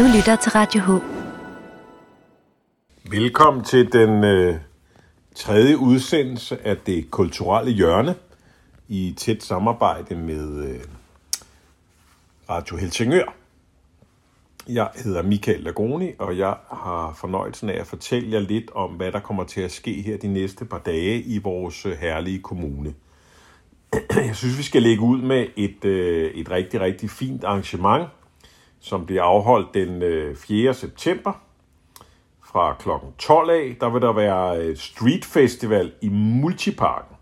Du lytter til Radio H. Velkommen til den øh, tredje udsendelse af det kulturelle hjørne i tæt samarbejde med øh, Radio Helsingør. Jeg hedder Michael Lagoni, og jeg har fornøjelsen af at fortælle jer lidt om, hvad der kommer til at ske her de næste par dage i vores øh, herlige kommune. Jeg synes, vi skal lægge ud med et, øh, et rigtig, rigtig fint arrangement, som bliver afholdt den øh, 4. september fra kl. 12 af. Der vil der være øh, Street Festival i Multiparken.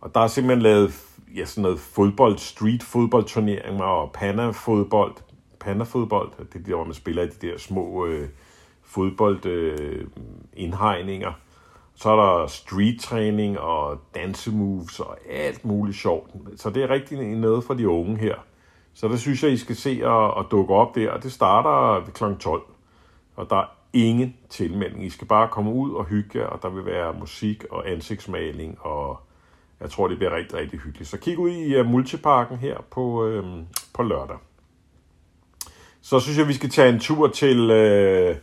Og der er simpelthen lavet ja, sådan noget fodbold, street fodboldturneringer og panafodbold. Panafodbold, det er der, hvor man spiller i de der små øh, fodboldindhegninger. Øh, indhegninger. Så er der street træning og dansemoves og alt muligt sjovt. Så det er rigtig noget for de unge her. Så det synes jeg, I skal se og, at dukke op der. Og det starter ved kl. 12. Og der er ingen tilmelding. I skal bare komme ud og hygge jer, og der vil være musik og ansigtsmaling, og jeg tror, det bliver rigtig, rigtig hyggeligt. Så kig ud i uh, Multiparken her på, øh, på lørdag. Så synes jeg, vi skal tage en tur til... Øh,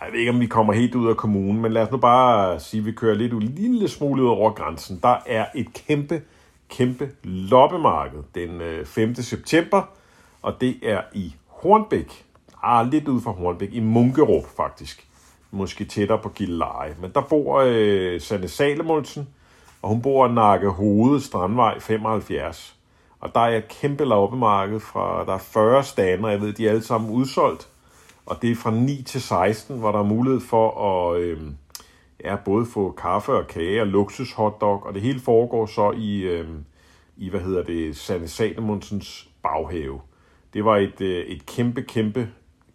jeg ved ikke, om vi kommer helt ud af kommunen, men lad os nu bare sige, at vi kører lidt en lille smule ud over grænsen. Der er et kæmpe, kæmpe loppemarked den øh, 5. September, og det er i Hornbæk. Ah, lidt ud fra Hornbæk, i Munkerup faktisk. Måske tættere på Gilleleje. Men der bor øh, Sanne Salemonsen, og hun bor Nakke Hoved, Strandvej 75. Og der er et kæmpe loppemarked fra, der er 40 stander, jeg ved, de er alle sammen udsolgt. Og det er fra 9 til 16, hvor der er mulighed for at øh, ja, både få kaffe og kage og luksus hotdog, og det hele foregår så i, øh, i hvad hedder det, Sanne Salomonsens baghave. Det var et, øh, et kæmpe, kæmpe,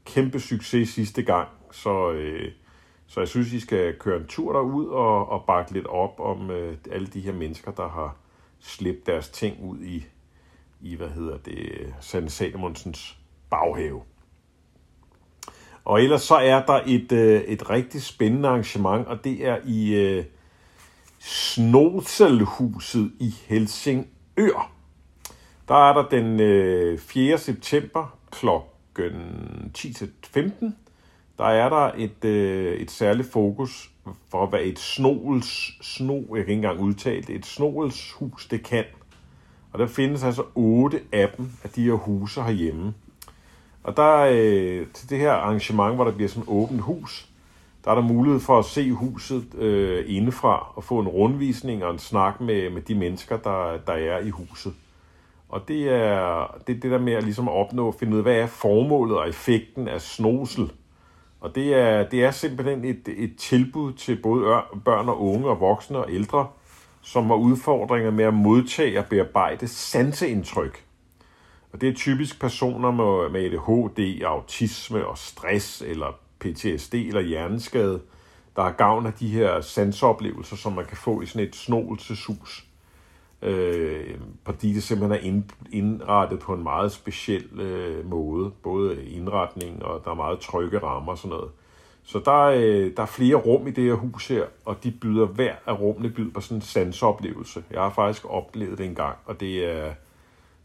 kæmpe succes sidste gang, så, øh, så jeg synes, I skal køre en tur derud og, og bakke lidt op om øh, alle de her mennesker, der har slæbt deres ting ud i, i hvad hedder det, øh, Sanne Salomonsens baghave. Og ellers så er der et, øh, et rigtig spændende arrangement, og det er i øh, Snoselhuset i Helsingør. Der er der den øh, 4. september kl. 10-15. Der er der et, øh, et særligt fokus for, hvad et snoels, sno, jeg kan ikke engang udtale det, et snoelshus det kan. Og der findes altså otte af dem, af de her huse herhjemme. Og der øh, til det her arrangement, hvor der bliver sådan et åbent hus, der er der mulighed for at se huset øh, indefra og få en rundvisning og en snak med, med de mennesker, der, der er i huset. Og det er det, det der med at ligesom opnå, at finde ud af, hvad er formålet og effekten af snosel. Og det er, det er simpelthen et, et tilbud til både børn og unge og voksne og ældre, som har udfordringer med at modtage og bearbejde sanseindtryk. Og det er typisk personer med, med ADHD, autisme og stress, eller PTSD eller hjerneskade, der har gavn af de her sansoplevelser, som man kan få i sådan et snåelseshus. Øh, fordi det simpelthen er indrettet på en meget speciel øh, måde. Både indretning, og der er meget trygge rammer og sådan noget. Så der øh, der er flere rum i det her hus her, og de byder hver af rummene byder på sådan en sansoplevelse. Jeg har faktisk oplevet det en gang, og det er,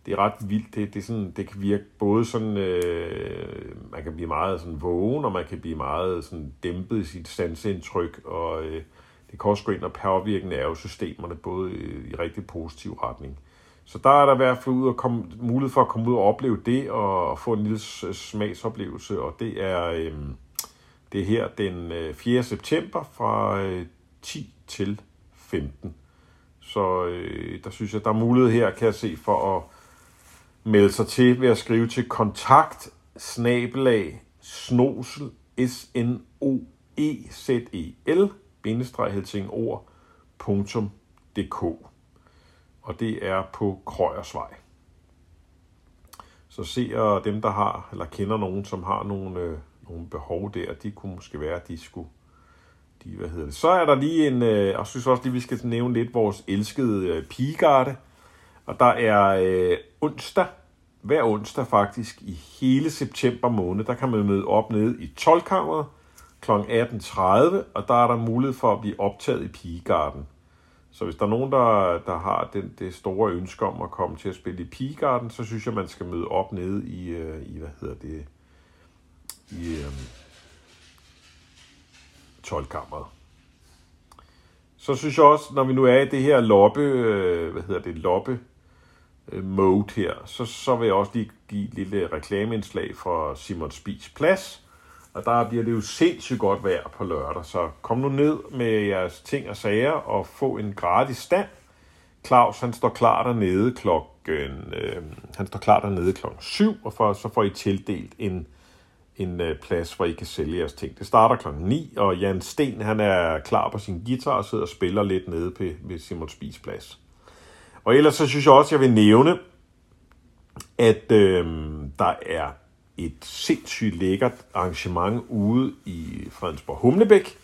det er ret vildt. Det, det, er sådan, det kan virke både sådan, øh, man kan blive meget sådan vågen, og man kan blive meget sådan dæmpet i sit sansindtryk, og øh, det kan også gå ind og påvirke nervesystemerne, både i, i rigtig positiv retning. Så der er der i hvert fald ud at komme, mulighed for at komme ud og opleve det, og, og få en lille smagsoplevelse, og det er, øh, det er her den øh, 4. September fra øh, 10 til 15. Så øh, der synes jeg, der er mulighed her, kan jeg se, for at melde sig til ved at skrive til kontakt snabelag snosel s n o e z e l helsingord.dk og det er på Krøjersvej. Så ser dem, der har, eller kender nogen, som har nogle, øh, nogle behov der, de kunne måske være, at de skulle, de, hvad hedder det. Så er der lige en, øh, jeg synes også lige, vi skal nævne lidt vores elskede øh, pigegarde, og der er øh, onsdag, hver onsdag faktisk, i hele september måned, der kan man møde op nede i 12 kammeret kl. 18.30, og der er der mulighed for at blive optaget i Pigegarden. Så hvis der er nogen, der, der har den, det store ønske om at komme til at spille i Pigegarden, så synes jeg, man skal møde op nede i, øh, i hvad hedder det, i øh, tolkammeret. Så synes jeg også, når vi nu er i det her loppe, øh, hvad hedder det, loppe Øh, mode her, så, så vil jeg også lige give et lille reklameindslag fra Simon Spis Plads. Og der bliver det jo sindssygt godt vejr på lørdag, så kom nu ned med jeres ting og sager og få en gratis stand. Claus, han står klar dernede klokken, øh, han står klar dernede klokken 7, og for, så får I tildelt en en øh, plads, hvor I kan sælge jeres ting. Det starter klokken 9, og Jan Sten han er klar på sin guitar og sidder og spiller lidt nede på, ved Simon Spis plads. Og ellers så synes jeg også, at jeg vil nævne, at øh, der er et sindssygt lækkert arrangement ude i Fredensborg Humlebæk.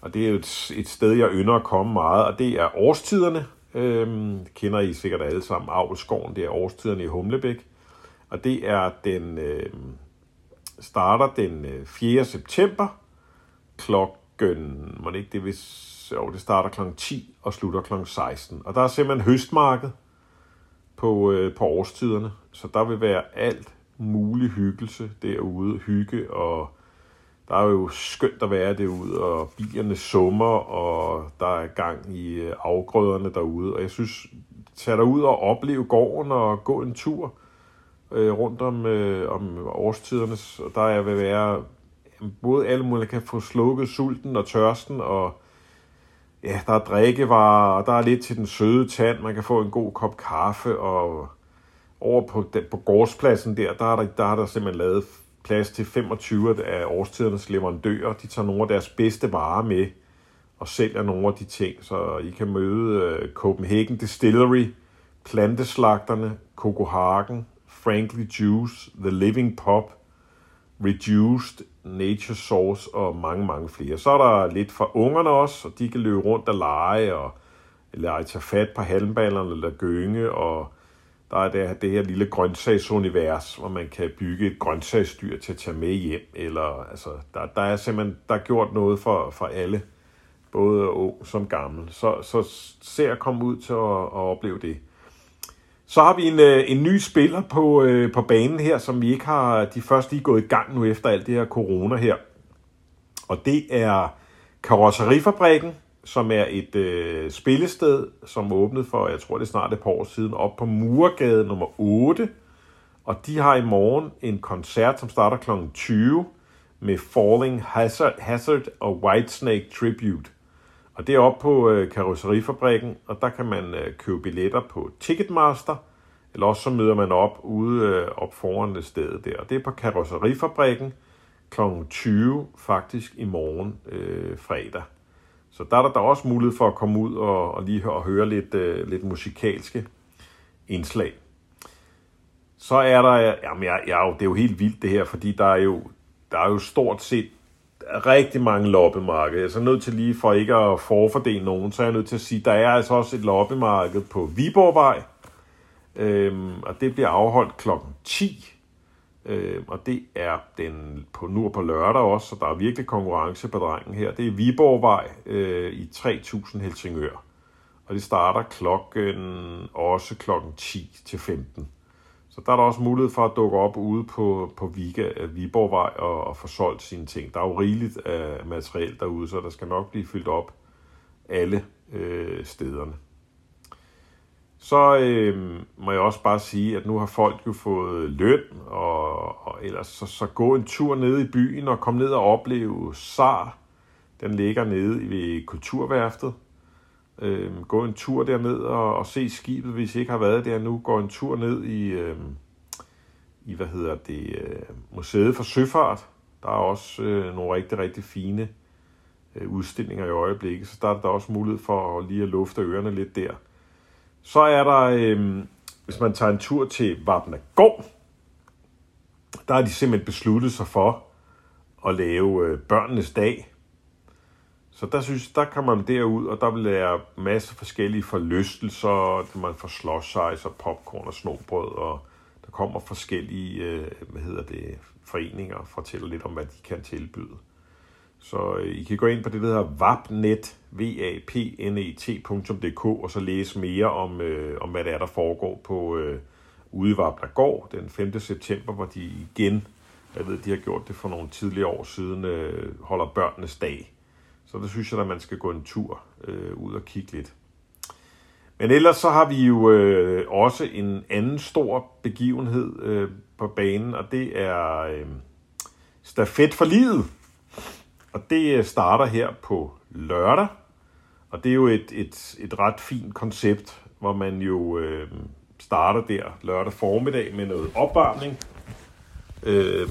Og det er jo et, et sted, jeg ynder at komme meget, og det er årstiderne. Øh, kender I sikkert alle sammen, Avlskoven, det er årstiderne i Humlebæk. Og det er den, øh, starter den øh, 4. September klokken, må det ikke det, hvis, jo, det starter klokken 10 og slutter klokken 16. Og der er simpelthen høstmarked på, øh, på årstiderne, så der vil være alt mulig hyggelse derude, hygge, og der er jo skønt at være derude, og bilerne summer, og der er gang i øh, afgrøderne derude, og jeg synes, tag dig ud og opleve gården og gå en tur, øh, rundt om, øh, om årstiderne, og der vil være både alle mulige kan få slukket sulten og tørsten, og ja, der er drikkevarer, og der er lidt til den søde tand, man kan få en god kop kaffe, og over på, den, på gårdspladsen der, der er der, der er der simpelthen lavet plads til 25 af årstidernes leverandører. De tager nogle af deres bedste varer med og sælger nogle af de ting, så I kan møde øh, Copenhagen Distillery, Planteslagterne, Coco Hagen, Frankly Juice, The Living Pop, Reduced, Nature Source og mange, mange flere. Så er der lidt for ungerne også, og de kan løbe rundt og lege, og lege tage fat på halmballerne eller gynge, og der er det, det her lille grøntsagsunivers, hvor man kan bygge et grøntsagsdyr til at tage med hjem, eller altså, der, der er simpelthen der er gjort noget for, for alle, både ung som gammel. Så, så se at komme ud til at, at opleve det. Så har vi en, øh, en ny spiller på, øh, på banen her, som vi ikke har de første lige gået i gang nu efter alt det her corona her. Og det er Karosserifabrikken, som er et øh, spillested, som åbnede for, jeg tror det er snart et par år siden, op på Murgade nummer 8. Og de har i morgen en koncert, som starter kl. 20 med Falling Hazard, Hazard og Whitesnake Tribute. Og det er oppe på øh, karosserifabrikken, og der kan man øh, købe billetter på Ticketmaster, eller også så møder man op ude øh, op foran stedet der. Og det er på karosserifabrikken kl. 20 faktisk i morgen øh, fredag. Så der er der, der også mulighed for at komme ud og, og lige høre, og høre lidt, øh, lidt musikalske indslag. Så er der, jamen jeg, jeg, det er jo helt vildt det her, fordi der er jo, der er jo stort set rigtig mange loppemarkeder. Jeg er så nødt til lige, for ikke at forfordele nogen, så er jeg nødt til at sige, at der er altså også et loppemarked på Viborgvej, øhm, og det bliver afholdt klokken 10. Øhm, og det er den på nu og på lørdag også, så der er virkelig konkurrence på drengen her. Det er Viborgvej øh, i 3000 Helsingør. Og det starter klokken, også klokken 10 til 15. Så der er der også mulighed for at dukke op ude på, på Viga, øh, Viborgvej og, og få solgt sine ting. Der er jo rigeligt af materiel derude, så der skal nok blive fyldt op alle øh, stederne. Så øh, må jeg også bare sige, at nu har folk jo fået løn, og, og ellers så, så gå en tur ned i byen og kom ned og opleve SAR. Den ligger nede ved Kulturværftet. Øh, gå en tur derned og, og se skibet, hvis I ikke har været der nu. Gå en tur ned i, øh, i hvad hedder det, øh, Museet for Søfart. Der er også øh, nogle rigtig, rigtig fine øh, udstillinger i øjeblikket, så der er der også mulighed for at lige at lufte ørerne lidt der. Så er der, øh, hvis man tager en tur til Vapnagård, der har de simpelthen besluttet sig for at lave øh, børnenes dag. Så der synes der kan man derud, og der vil være masser af forskellige forlystelser, man får slush og popcorn og snobrød, og der kommer forskellige, øh, hvad hedder det, foreninger og fortæller lidt om, hvad de kan tilbyde. Så øh, I kan gå ind på det, der hedder vapnet, v a p n e og så læse mere om, øh, om hvad det er, der foregår på øh, ude i Vapnagård den 5. september, hvor de igen Jeg ved, de har gjort det for nogle tidligere år siden, øh, holder børnenes dag. Så det synes jeg, at man skal gå en tur øh, ud og kigge lidt. Men ellers så har vi jo øh, også en anden stor begivenhed øh, på banen, og det er øh, Stafet for livet. Og det øh, starter her på lørdag, og det er jo et, et, et ret fint koncept, hvor man jo øh, starter der lørdag formiddag med noget opvarmning. Øh,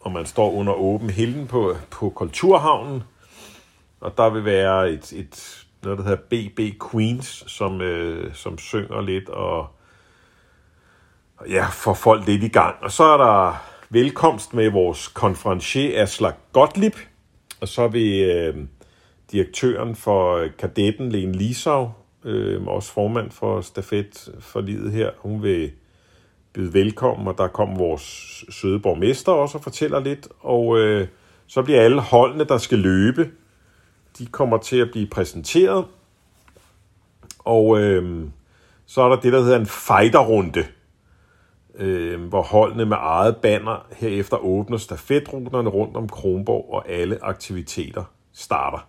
og man står under åben hilden på, på Kulturhavnen, og der vil være et, et noget, der hedder BB Queens, som, øh, som synger lidt og ja, får folk lidt i gang. Og så er der velkomst med vores konferencier Aslak Gottlieb, og så vil øh, direktøren for øh, kadetten, Lene Lisau, øh, også formand for Stafet for livet her, hun vil byde velkommen, og der kommer vores søde borgmester også og fortæller lidt, og øh, så bliver alle holdene, der skal løbe, de kommer til at blive præsenteret, og øh, så er der det, der hedder en fighterrunde, øh, hvor holdene med eget banner herefter åbner stafetruterne rundt om Kronborg, og alle aktiviteter starter.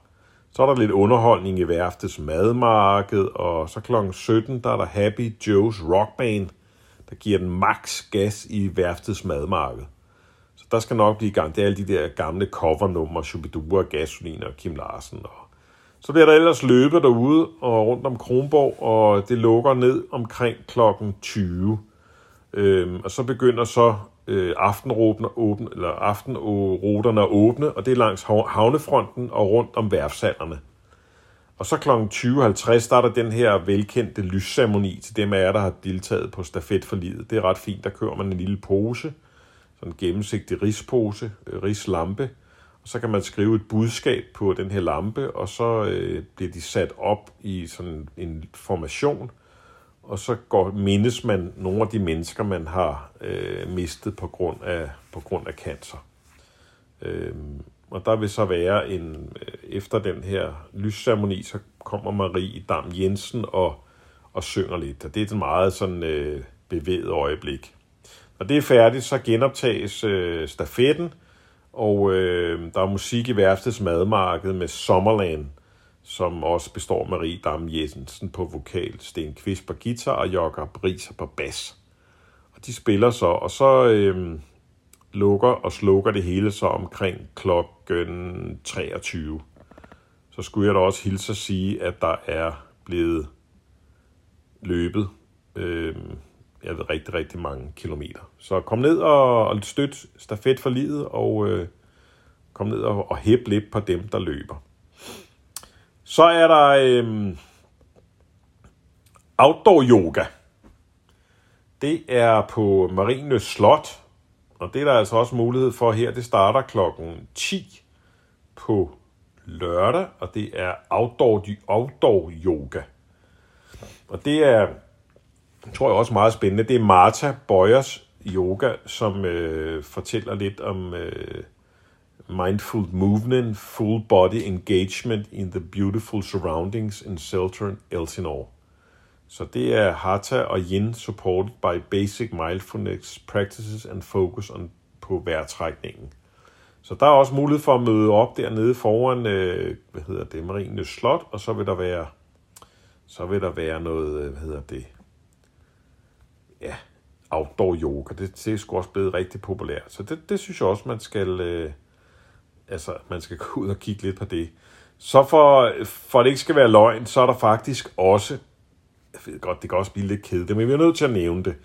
Så er der lidt underholdning i værftets madmarked, og så kl. 17, der er der Happy Joe's Rock Band, der giver den max gas i værftets madmarked. Der skal nok blive i gang. Det er alle de der gamle covernumre, Shubidua, Gasolin og Kim Larsen. Og så bliver der ellers løbet derude og rundt om Kronborg, og det lukker ned omkring klokken 20. Øhm, og så begynder så øh, aftenruterne åbne, eller aftenruterne at åbne, og det er langs havnefronten og rundt om værfsalderne. Og så kl. 20.50 starter den her velkendte lysceremoni til dem af jer, der har deltaget på stafet for livet. Det er ret fint, der kører man en lille pose, sådan en gennemsigtig rispose, øh, rislampe, og så kan man skrive et budskab på den her lampe, og så øh, bliver de sat op i sådan en formation, og så går, mindes man nogle af de mennesker, man har øh, mistet på grund af, på grund af cancer. Øh, og der vil så være en, øh, efter den her lysceremoni, så kommer Marie Dam Jensen og, og synger lidt. Og det er et meget sådan øh, bevæget øjeblik. Når det er færdigt, så genoptages øh, stafetten, og øh, der er musik i værftets madmarked med Sommerland, som også består af Marie Dam Jensen på vokal, Sten Kvist på guitar og Jokker Briser på bas. Og de spiller så, og så øh, lukker og slukker det hele så omkring klokken 23. Så skulle jeg da også hilse at sige, at der er blevet løbet øh, jeg ved, rigtig, rigtig mange kilometer. Så kom ned og, og støt stafet for livet, og øh, kom ned og, og hæb lidt på dem, der løber. Så er der øh, outdoor yoga. Det er på Marine Slot, og det er der altså også mulighed for her. Det starter klokken 10 på lørdag, og det er outdoor, outdoor yoga. Og det er, tror jeg også meget spændende, det er Martha Bøjers yoga, som øh, fortæller lidt om øh, mindful movement, full body engagement in the beautiful surroundings in Seltern, Elsinore. Så det er Hatha og Yin supported by basic mindfulness practices and focus on, på vejrtrækningen. Så der er også mulighed for at møde op dernede foran, øh, hvad hedder det, Marienes Slot, og så vil der være, så vil der være noget, øh, hvad hedder det, ja, outdoor yoga. Det, det er sgu også blevet rigtig populært. Så det, det synes jeg også, man skal, øh, altså, man skal gå ud og kigge lidt på det. Så for, for at det ikke skal være løgn, så er der faktisk også, jeg ved godt, det kan også blive lidt kedeligt, men vi er nødt til at nævne det.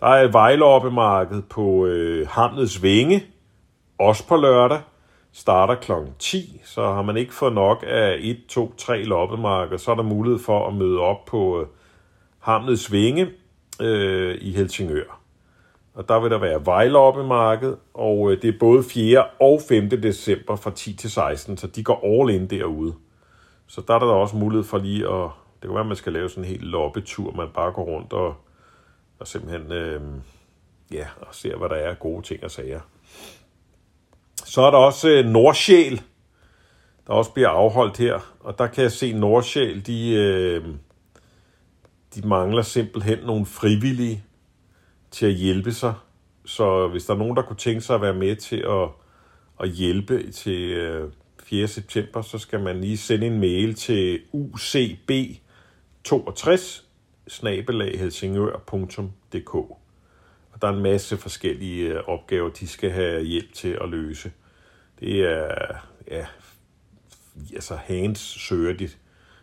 Der er et vejloppemarked på øh, Hamlets Vinge, også på lørdag, starter kl. 10, så har man ikke fået nok af 1, 2, 3 loppemarked, så er der mulighed for at møde op på øh, Hamlets Vinge øh, i Helsingør og der vil der være vejloppemarked, og øh, det er både 4. og 5. december fra 10 til 16, så de går all in derude. Så der er der også mulighed for lige at, det kan være, at man skal lave sådan en helt loppetur, man bare går rundt og, og simpelthen, øh, ja, og ser, hvad der er gode ting og sager. Så er der også øh, Nordsjæl, der også bliver afholdt her, og der kan jeg se Nordsjæl, de, øh, de mangler simpelthen nogle frivillige, til at hjælpe sig Så hvis der er nogen, der kunne tænke sig at være med til at, at hjælpe til øh, 4. september, så skal man lige sende en mail til ucb62 snabelaghelsingør.dk Og der er en masse forskellige øh, opgaver, de skal have hjælp til at løse. Det er, ja, altså hands søger de,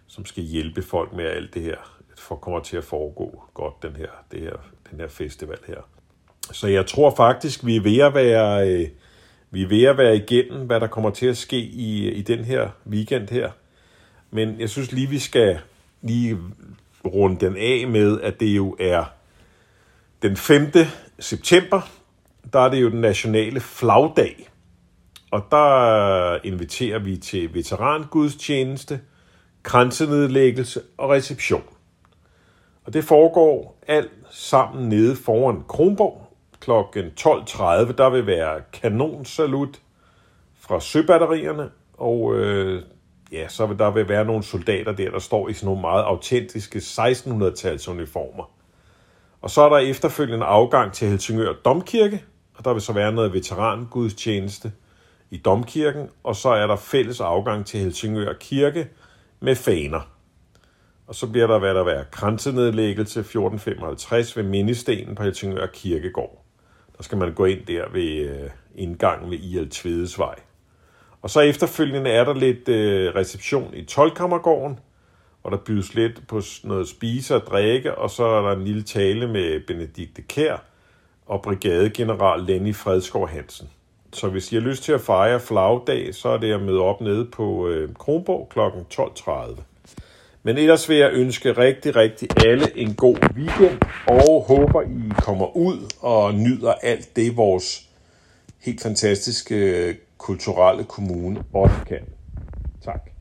som skal hjælpe folk med alt det her, for kommer til at foregå godt, den her, det her, den her festival her. Så jeg tror faktisk, vi er ved at være, øh, vi er ved at være igennem, hvad der kommer til at ske i, øh, i den her weekend her. Men jeg synes lige, vi skal lige runde den af med, at det jo er den 5. september, der er det jo den nationale flagdag. Og der inviterer vi til veterangudstjeneste, grænsenedlæggelse og reception. Og det foregår alt sammen nede foran Kronborg kl. 12.30. Der vil være kanonsalut fra søbatterierne, og øh, ja, så vil der vil være nogle soldater der, der står i sådan nogle meget autentiske 1600-tals uniformer. Og så er der efterfølgende afgang til Helsingør Domkirke, og der vil så være noget veterangudstjeneste i Domkirken, og så er der fælles afgang til Helsingør Kirke med faner. Og så bliver der, hvad der være, grænsenedlæggelse 1455 ved mindestenen på Helsingør Kirkegård. Der skal man gå ind der ved øh, indgangen ved I.L. Tvedesvej. Og så efterfølgende er der lidt øh, reception i Tolkammergården, og der bydes lidt på noget spise og drikke, og så er der en lille tale med Benedikte Kær og brigadegeneral Lenny Fredskov Hansen. Så hvis I har lyst til at fejre flagdag, så er det at møde op nede på øh, Kronborg kl. 12.30. Men ellers vil jeg ønske rigtig, rigtig alle en god weekend, og håber, I kommer ud og nyder alt det, vores helt fantastiske kulturelle kommune også kan. Tak.